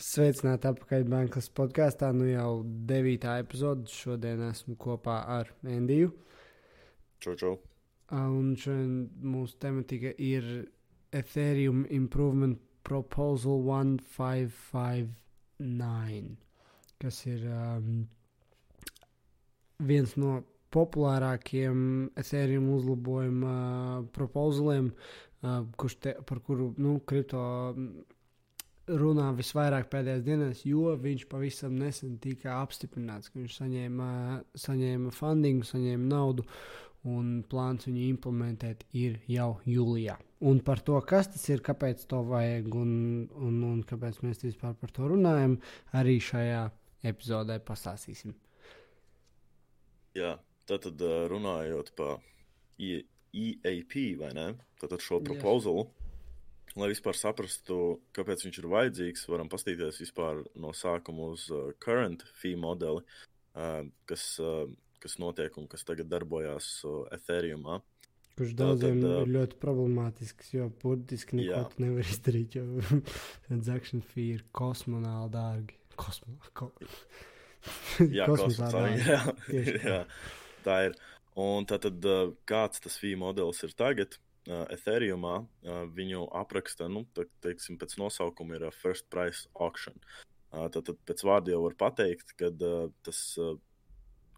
Sveicināti atpakaļ Bankas podkāstā. Nu jau devītā epizode. Šodien esmu kopā ar Endiju. Čau, čau. Un šodien mūsu tematika ir Ethereum Improvement Proposal 1559, kas ir um, viens no populārākiem Ethereum uzlabojuma uh, proposaliem, uh, kurš te, par kuru nu, kripto runā visvairāk pēdējās dienās, jo viņš pavisam nesen tika apstiprināts, ka viņš saņēma, saņēma fundingu, saņēma naudu, un plāns viņu implementēt ir jau jūlijā. Un par to, kas tas ir, kāpēc to vajag un, un, un kāpēc mēs vispār par to runājam, arī šajā epizodē pastāstīsim. Jā, tad runājot par EAP vai ne? Tātad šo proposalu. Jā lai vispār saprastu, kāpēc viņš ir vajadzīgs, varam paskatīties vispār no sākuma uz uh, current fee modeli, uh, kas, uh, kas notiek un kas tagad darbojas uh, Ethereum. Kurš daudziem Tātad, uh, ir ļoti problemātisks, jo burtiski neko tu nevar izdarīt, jo transaction fee ir kosmonāli dārgi. Kosmo, ko... jā, kosmonāli. Jā, jā, tā ir. Un tātad, uh, kāds tas fee modelis ir tagad? Uh, Ethereumā uh, viņu apraksta, nu, tā, teiksim, pēc nosaukuma ir uh, First Price Auction. Uh, tad, tad pēc vārda jau var pateikt, ka uh, tas uh,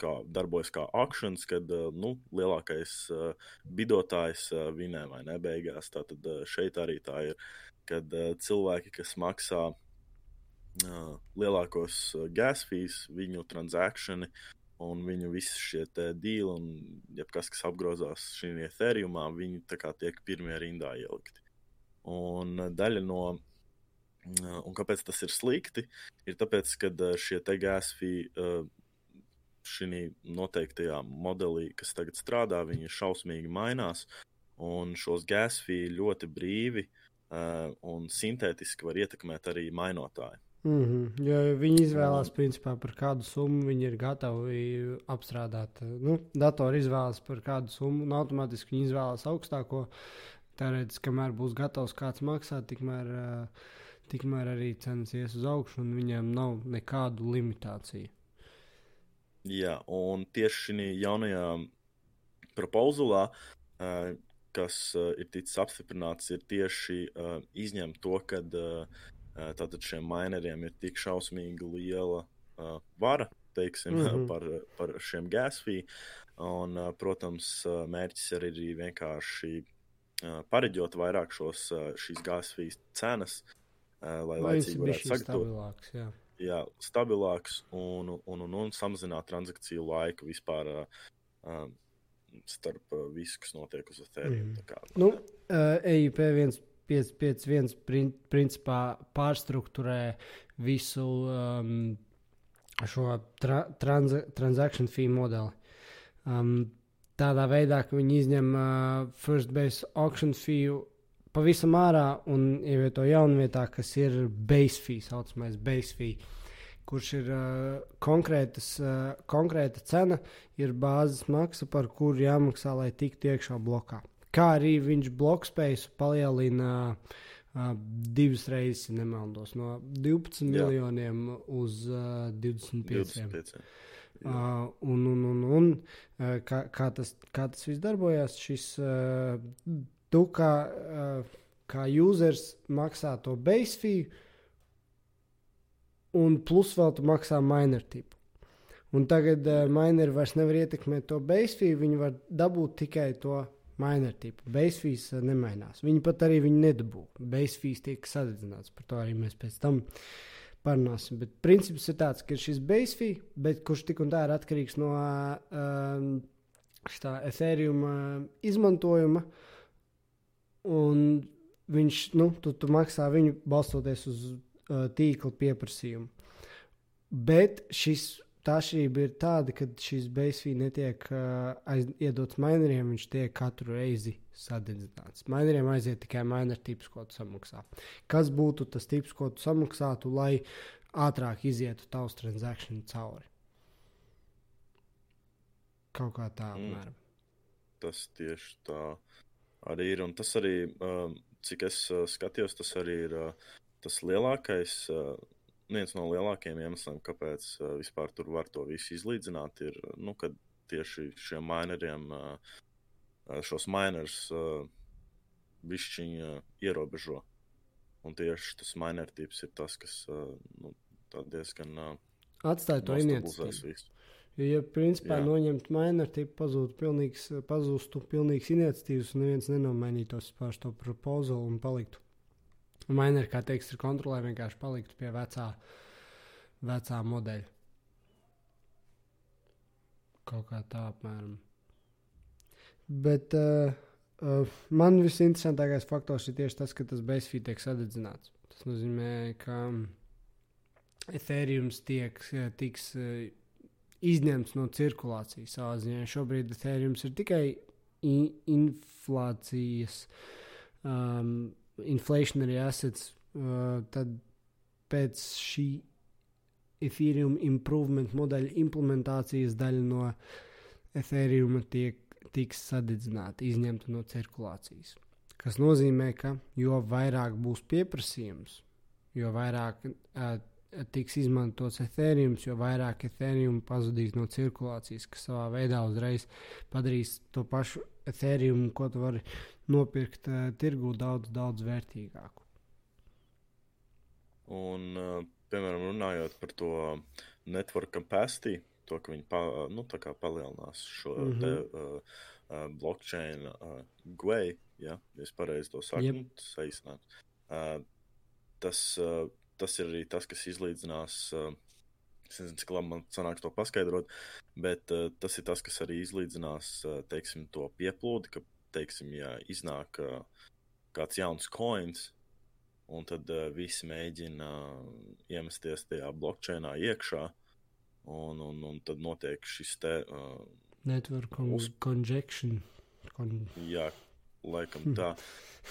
kā, darbojas kā auktions, kad uh, nu, lielākais uh, bidotājs uh, vinē vai ne beigās. Tātad uh, šeit arī tā ir, kad uh, cilvēki, kas maksā uh, lielākos uh, gas fees, viņu transakciju un viņu visi šie dīli, un jebkas, kas apgrozās šajā Ethereumā, viņi tiek pirmie rindā ielikti. Un daļa no, un kāpēc tas ir slikti, ir tāpēc, ka šie te gāzfī šī noteiktajā modelī, kas tagad strādā, viņi šausmīgi mainās, un šos gāzfī ļoti brīvi un sintētiski var ietekmēt arī mainotāji. Mm -hmm. Jo viņi izvēlās, principā, par kādu summu viņi ir gatavi apstrādāt. Nu, datori izvēlas par kādu summu, un automātiski viņi izvēlās augstāko. Tāpēc, kamēr būs gatavs kāds maksāt, tikmēr, tikmēr arī cenas ies uz augšu, un viņiem nav nekādu limitāciju. Jā, un tieši šī jaunajā propozulā, kas ir ticis apstiprināts, ir tieši izņemt to, ka Tātad šiem mineriem ir tik šausmīgi liela uh, vara, teiksim, mm -hmm. par, par šiem gasfī. Un, protams, mērķis arī ir vienkārši pareģot vairāk šos, šīs gasfīs cenas, lai laicīgi varētu sagatavot. Jā. jā, stabilāks un, un, un, un samazināt transakciju laiku vispār. Uh, starp visu, kas notiek uz Ethereum. Mm. Nu, uh, EIP 1 551 prin, principā pārstruktūrē visu um, šo tra, trans, transaction fee modeli. Um, tādā veidā, ka viņi izņem uh, first base auction fee pavisam ārā un ievieto jaunu vietā, kas ir base fee, saucamais base fee, kurš ir uh, konkrētas, uh, konkrēta cena, ir bāzes maksa, par kuru jāmaksā, lai tiktu iekšā blokā kā arī viņš blokspēju palielina uh, divas reizes, ja nemaldos, no 12 Jā. miljoniem uz uh, 25. 25. Uh, un, un, un, un uh, kā, kā, tas, kā tas viss darbojas, šis uh, tu kā, uh, kā users maksā to base fee, un plus vēl tu maksā miner tipu. Un tagad uh, mineri vairs nevar ietekmēt to base fee, viņi var dabūt tikai to Minor tipu. Basefīs uh, nemainās. Viņi pat arī viņu nedabū. Basefīs tiek sadedzināts. Par to arī mēs pēc tam parunāsim. Bet princips ir tāds, ka ir šis basefī, bet kurš tik un tā ir atkarīgs no uh, šā Ethereum uh, izmantojuma. Un viņš, nu, tu, tu maksā viņu balstoties uz uh, tīkla pieprasījumu. Bet šis tā atšķirība ir tāda, ka šis basefī netiek uh, aiz, iedots mineriem, viņš tiek katru reizi sadedzināts. Mineriem aiziet tikai miner tips, ko tu samaksā. Kas būtu tas tips, ko tu samaksātu, lai ātrāk izietu tavs transakciju cauri? Kaut kā tā, mm. apmēram. Tas tieši tā arī ir. Un tas arī, uh, cik es uh, skatījos, tas arī ir uh, tas lielākais. Uh, viens no lielākajiem iemesliem, kāpēc uh, vispār tur var to visu izlīdzināt, ir, nu, kad tieši šiem mineriem uh, šos miners uh, bišķiņi uh, ierobežo. Un tieši tas miner tips ir tas, kas uh, nu, diezgan uh, atstāja to iniciatīvu. Ja principā Jā. noņemt miner tipu, pazūd pilnīgs, pazūstu pilnīgs iniciatīvas, un neviens nenomainītos pār to propozalu un paliktu. Miner, kā teiks, ir kontrolē vienkārši paliktu pie vecā, vecā modeļa. Kaut kā tā apmēram. Bet uh, uh, man visinteresantākais faktors ir tieši tas, ka tas bezfī tiek sadedzināts. Tas nozīmē, ka Ethereum tiek, tiks uh, izņemts no cirkulācijas savā ziņā. Šobrīd Ethereum ir tikai in inflācijas, um, inflationary assets. Uh, tad pēc šī Ethereum improvement modeļa implementācijas daļa no Ethereum tiek, tiks sadedzināta, izņemta no cirkulācijas. Tas nozīmē, ka jo vairāk būs pieprasījums, jo vairāk uh, tiks izmantots Ethereum, jo vairāk Ethereum pazudīs no cirkulācijas, kas savā veidā uzreiz padarīs to pašu Ethereum, ko tu vari nopirkt uh, tirgū, daudz, daudz vērtīgāku. Un, uh, piemēram, runājot par to network capacity, to, ka viņi pa, nu, palielinās šo mm -hmm. te, uh, uh, blockchain uh, GUI, ja, ja es pareizi to saku, yep. saīsināt. Uh, tas uh, tas ir arī tas, kas izlīdzinās. Uh, es nezinu, cik labi man sanāks to paskaidrot, bet uh, tas ir tas, kas arī izlīdzinās uh, teiksim, to pieplūdi, ka, teiksim, ja iznāk uh, kāds jauns coins, un tad uh, visi mēģina uh, iemesties tajā blockchainā iekšā, un, un, un tad notiek šis te. Uh, Network con uz... conjection. Con... Jā, laikam hm. tā.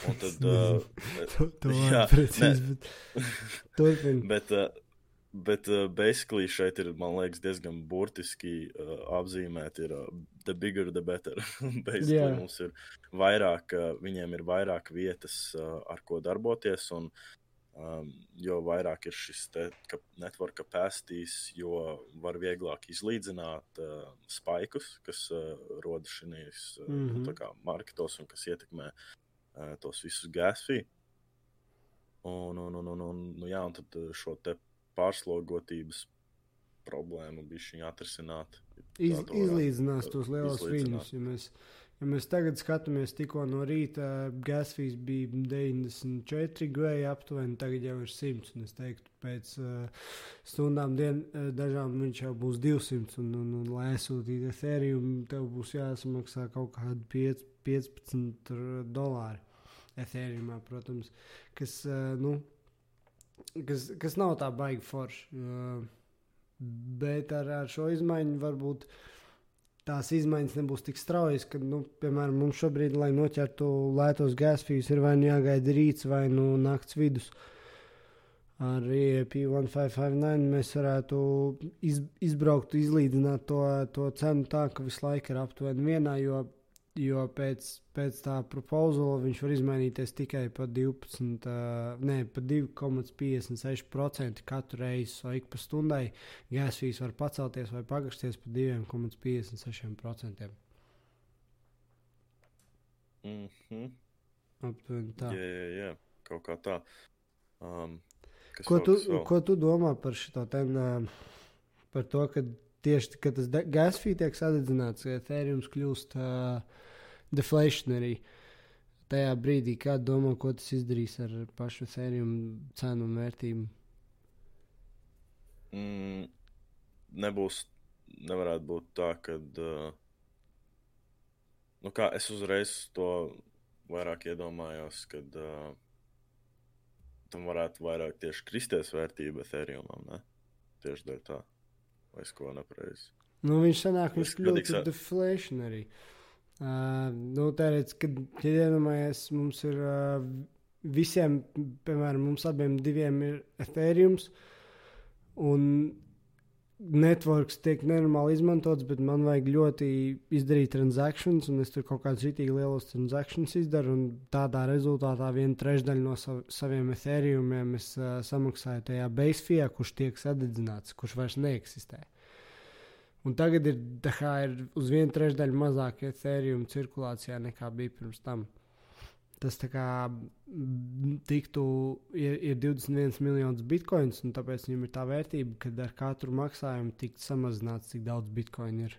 Un tad. Uh, to to jā, precīzi, bet turpin. bet, uh, bet uh, basically šeit ir, man liekas, diezgan burtiski uh, apzīmēt, ir uh, the bigger the better. basically yeah. mums ir vairāk, uh, viņiem ir vairāk vietas, uh, ar ko darboties, un Um, jo vairāk ir šis te, ka network capacities, jo var vieglāk izlīdzināt uh, spaikus, kas uh, rodas šīs uh, mm -hmm. marketos un kas ietekmē uh, tos visus gas fee. Un, un, un, un, un, nu, jā, un tad šo te pārslogotības problēmu bija šī atrisināt. Iz, izlīdzinās tos lielos viņus, ja mēs Ja mēs tagad skatāmies, tikko no rīta gasfīs bija 94 gvēja aptuveni, tagad jau ir 100. Un es teiktu, pēc uh, stundām, dien, uh, dažām viņš jau būs 200. Un, un, un lai aizsūtītu Ethereum, tev būs jāsamaksā kaut kādi 5, 15 dolāri. Ethereumā, protams, kas, uh, nu, kas, kas nav tā baigi forši. Uh, bet ar, ar šo izmaiņu varbūt. Tās izmaiņas nebūs tik straujas, ka, nu, piemēram, mums šobrīd, lai noķertu lētos gasfijas, ir vai nu jāgaida rīts vai nu nakts vidus. Ar IEP 1559 mēs varētu iz, izbraukt, izlīdzināt to, to cenu tā, ka visu laiku ir aptuveni vienā, jo jo pēc, pēc tā proposala viņš var izmainīties tikai par 12, uh, ne, par 2,56% katru reizi. So ik pa stundai gāzes fīs var pacelties vai pagriezties par 2,56%. Mm -hmm. Aptuveni tā. Jā, jā, jā, kaut kā tā. Um, ko, tu, ko tu domā par šo tēmu? Par to, ka tieši kad tas gāzes fī tiek sadedzināts, Ethereum kļūst uh, deflationary. Tajā brīdī, kad domā, ko tas izdarīs ar pašu sēriju cenu un vērtību? Mm, nebūs, nevarētu būt tā, ka. Uh, nu kā, es uzreiz to vairāk iedomājos, kad uh, tam varētu vairāk tieši kristies vērtība Ethereumam. Ne? Tieši dēļ tā, vai es ko nepareizi. Nu, viņš sanāk, viņš kļūst par deflationary. Uh, nu, tērēc, kad, ja iedomājies, mums ir uh, visiem, piemēram, mums abiem diviem ir Ethereum, un networks tiek nenormāli izmantots, bet man vajag ļoti izdarīt transakcijas, un es tur kaut kādus rītīgi lielos transakcijas izdaru, un tādā rezultātā viena trešdaļa no sav, saviem ethereumiem es uh, samaksāju tajā basefijā, kurš tiek sadedzināts, kurš vairs neeksistē. Un tagad ir, ir uz vienu trešdaļu mazāk ethereum cirkulācijā nekā bija pirms tam tas tā kā tiktu, ir, ir 21 miljonus bitkoins, un tāpēc viņam ir tā vērtība, ka ar katru maksājumu tikt samazināts, cik daudz bitkoinu ir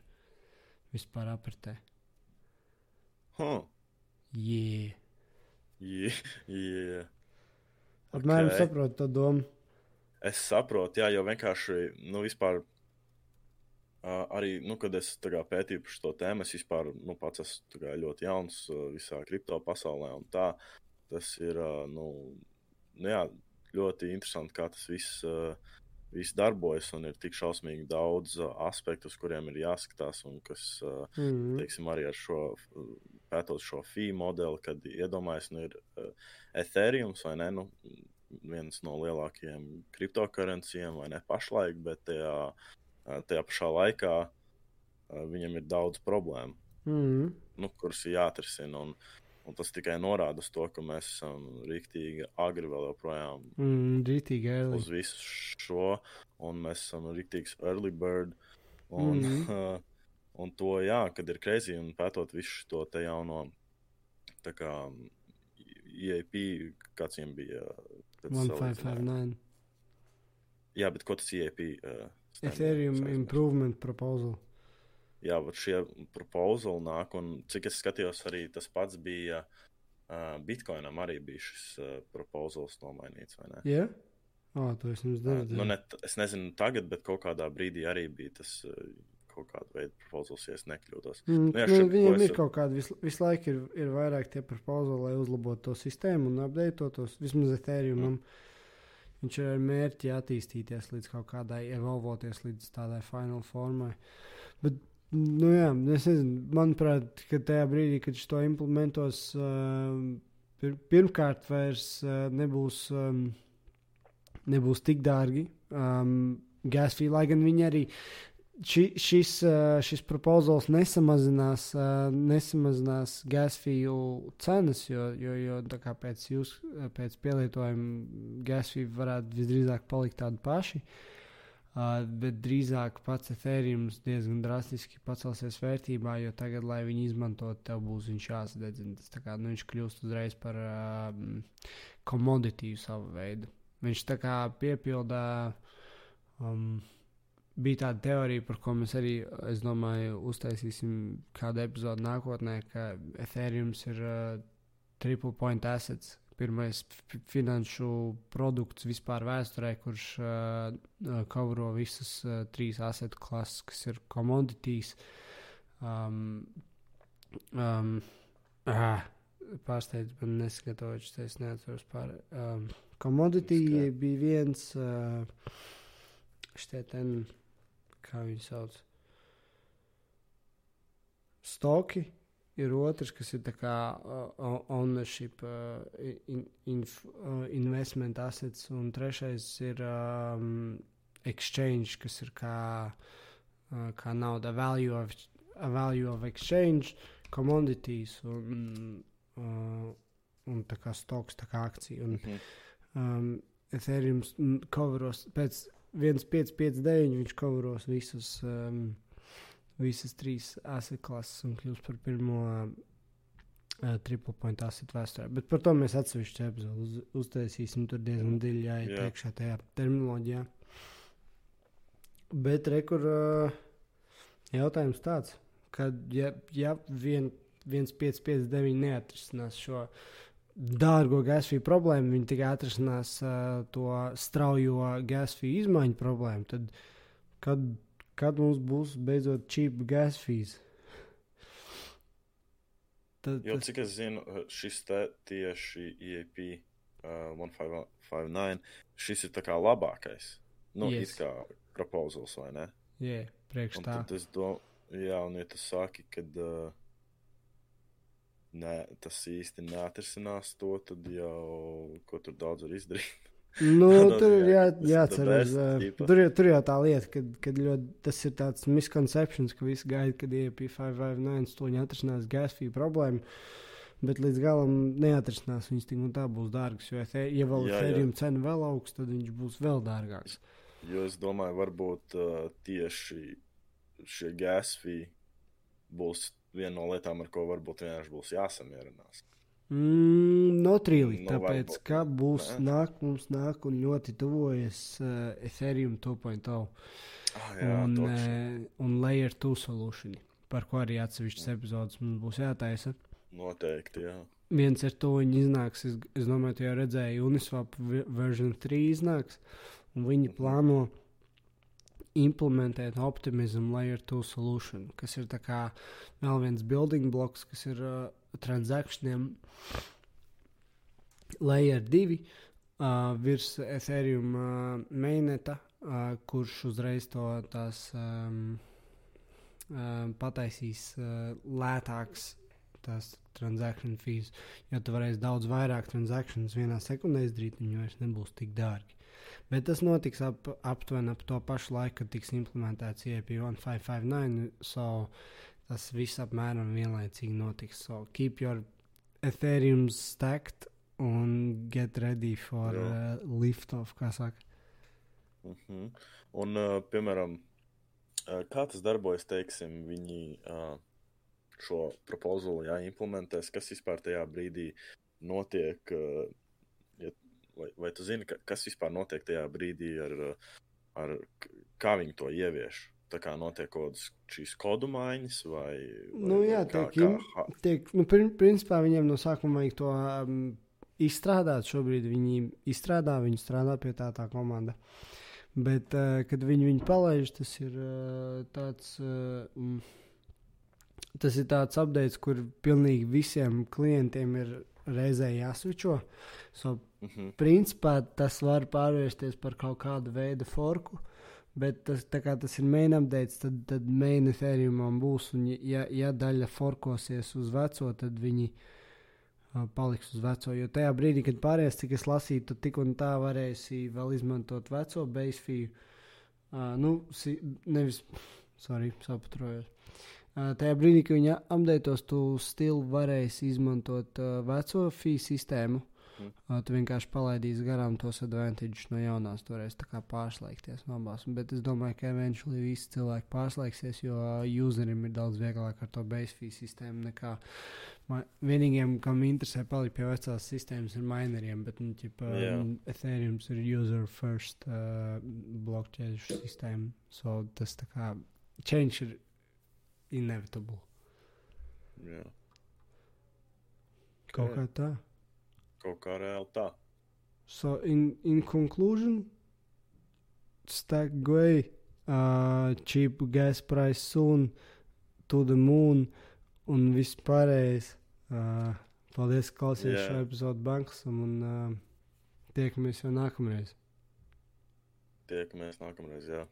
vispār apritē. Huh. Yeah. Yeah, yeah. Apmēram okay. saprotu to domu. Es saprotu, jā, jo vienkārši, nu, vispār Uh, arī, nu, kad es kā, pētīju par šo tēmu, es vispār nu, pats esmu kā, ļoti jauns uh, visā kripto pasaulē. Tā, tas ir uh, nu, nu, jā, ļoti interesanti, kā tas viss, uh, viss darbojas. Un ir tik šausmīgi daudz uh, aspektu, uz kuriem ir jāskatās. Un kas, uh, mm -hmm. teiksim, arī ar šo pētot šo FI modeli, kad iedomājas, nu, ir uh, Ethereum vai ne? Nu, viens no lielākajiem kriptokurencijiem, vai ne pašlaik, bet tajā uh, tajā pašā laikā viņam ir daudz problēmu, mm. nu, kuras ir jāatrisina. Un, un tas tikai norāda uz to, ka mēs esam rīktīgi agri vēl joprojām mm, early. uz visu šo, un mēs esam rīktīgs early bird. Un, mm. uh, un to, jā, kad ir kreizī un pētot visu to te jauno, tā kā EAP, kāds viņiem bija. 1559. Jā, bet ko tas EAP? Uh, Ethereum Improvement Proposal. Jā, šie proposali nāk, un cik es skatījos, arī tas pats bija uh, Bitcoinam, arī bija šis uh, proposals nomainīts, vai ne? Jā, yeah? oh, to es nezinu. Uh, nu, ne, es nezinu tagad, bet kaut kādā brīdī arī bija tas. Uh, kaut kāda veida proposals, ja es nekļūdos. Mm, nu, nu, šeit, viņiem ir es... kaut kāda, visu, visu laiku ir, ir vairāk tie proposali, lai uzlabotu to sistēmu un apdeitotos vismaz Ethereumam. Mm. Viņš ir ar mērķi attīstīties līdz kaut kādai, evolvoties līdz tādai fināla formai. Bet, nu, jā, es nezinu, manuprāt, ka tajā brīdī, kad viņš to implementos, uh, pir pirmkārt vairs uh, nebūs, um, nebūs tik dārgi. Um, Gasfī, lai gan viņi arī ši, šis, šis proposals nesamazinās, nesamazinās gasfiju cenas, jo, jo, jo pēc, jūs, pēc pielietojuma gasfija varētu visdrīzāk palikt tādi paši. Uh, bet drīzāk pats Ethereums diezgan drastiski pacelsies vērtībā, jo tagad, lai viņu izmantotu, tev būs viņš jāsadedzina. Tas kā, nu, viņš kļūst uzreiz par uh, komoditīvu savu veidu. Viņš tā kā piepildā um, bija tāda teorija, par ko mēs arī, es domāju, uztaisīsim kādu epizodu nākotnē, ka Ethereum ir uh, triple point assets. Pirmais finanšu produkts vispār vēsturē, kurš uh, kavro visas uh, trīs asset klases, kas ir commodities. Um, um, ah, Pārsteidz, man neskatoties, es neatceros par. Um, commodity bija viens. Uh, Šķiet, ten kā viņi sauc. Stoki ir otrs, kas ir kā uh, ownership, uh, in, in, uh, investment assets, un trešais ir um, exchange, kas ir kā, uh, kā nauda, value of, value of exchange, commodities un, uh, un tā kā stoks, tā kā akcija. Un, mm -hmm. um, Ethereum coveros pēc 1559 viņš kauros visus, um, visas trīs asset klases un kļūst par pirmo uh, triple point asset vēsturē. Bet par to mēs atsevišķu epizodu uz, uztaisīsim. Tur diezgan dziļi jāiet yeah. iekšā tajā terminoloģijā. Bet rekur uh, jautājums tāds, ka ja, ja vien, 1559 neatrisinās šo dārgo gasfiju problēmu, viņi tikai atrisinās uh, to straujo gasfiju izmaiņu problēmu, tad kad, kad mums būs beidzot cheap gasfijas? Tad, jo, cik es zinu, šis te tieši EAP uh, 1559, šis ir tā kā labākais. Nu, yes. it kā proposals, vai ne? Jā, yeah, priekš tā. Tad es domāju, jā, un ja tu saki, kad. Uh, ne, tas īsti neatrisinās to, tad jau ko tur daudz var izdarīt. Nu, tur ir jā, jāatcerās. Tur, tur jau tā lieta, ka, kad ļoti, tas ir tāds misconceptions, ka visi gaida, kad IP559 stūņi atrisinās gas fee problēmu. Bet līdz galam neatrisinās viņas tik un tā būs dārgas. Jo, ja vēl Ethereum cena vēl augsts, tad viņš būs vēl dārgāks. Jo es domāju, varbūt uh, tieši šie gas fee būs viena no lietām, ar ko varbūt vienkārši būs jāsamierinās. Mm, Notrīli, nu, tāpēc, varbūt. ka būs Nē. nāk, mums nāk un ļoti tuvojas uh, Ethereum 2.0 ah, jā, un, uh, un Layer 2 solution, par ko arī atsevišķas epizodes mums būs jātaisa. Noteikti, jā. Viens ar to viņi iznāks, es, es domāju, tu jau redzēji, Uniswap version 3 iznāks, un viņi mhm. plāno implementēt Optimism Layer 2 solution, kas ir kā vēl viens building blocks, kas ir uh, transakcijiem layer 2 uh, virs Ethereum uh, mainneta, uh, kurš uzreiz to tās um, uh, pataisīs uh, lētāks tās transakciju fees, jo tu varēsi daudz vairāk transakcijas vienā sekundē izdarīt, viņi vairs nebūs tik dārgi. Bet tas notiks ap, aptuveni ap to pašu laiku, kad tiks implementēts IEP 1559. So tas viss apmēram vienlaicīgi notiks. So keep your Ethereum stacked un get ready for uh, lift off, kā saka. Uh mhm. -huh. Un, uh, piemēram, uh, kā tas darbojas, teiksim, viņi uh, šo propozīlu jāimplementēs, kas vispār tajā brīdī notiek, uh, vai, vai tu zini, ka, kas vispār notiek tajā brīdī ar, ar kā viņi to ievieš? tā kā notiek kaut kādas šīs kodu maiņas, vai, vai nu, jā, kā, tiek, kā... tiek, nu, principā viņiem no sākuma vajag to um, izstrādāt. Šobrīd viņi izstrādā, viņi strādā pie tā tā komanda. Bet, uh, kad viņi viņu palaiž, tas ir uh, tāds. Uh, Tas ir tāds updates, kur pilnīgi visiem klientiem ir reizē jāsvičo. So, mm -hmm. Principā tas var pārvērsties par kaut kādu veidu forku. Bet tas, tas ir main updates, tad, tad main Ethereumam būs. Un, ja, ja daļa forkosies uz veco, tad viņi uh, paliks uz veco. Jo tajā brīdī, kad pārējais, cik es lasīju, tad tik un tā varēsi vēl izmantot veco base fee. Uh, nu, si, nevis, sorry, sapatrojos. Uh, tajā brīdī, kad viņi apdeitos, tu stilu varēsi izmantot uh, veco fee sistēmu. Mm. Tu vienkārši palaidīsi garām tos advantages no jaunās, toreiz pārslēgties no abās. Bet es domāju, ka eventuāli visi cilvēki pārslēgsies, jo userim ir daudz vieglāk ar to base fee sistēmu nekā man, vienīgiem, kam interesē palikt pie vecās sistēmas, ir mineriem. Bet nu, ķipa, yeah. Ethereum ir user first uh, blockchain sistēma. So tas tā kā change ir inevitable. Yeah. Kaut kā tā. Kaut kā reāli tā. So, in, in conclusion, stack away, uh, cheap gas price soon, to the moon un viss pārējais. Uh, paldies, ka klausījāties yeah. šo epizodu bankas un uh, tiekamies jau nākamreiz. Tiekamies nākamreiz, jā.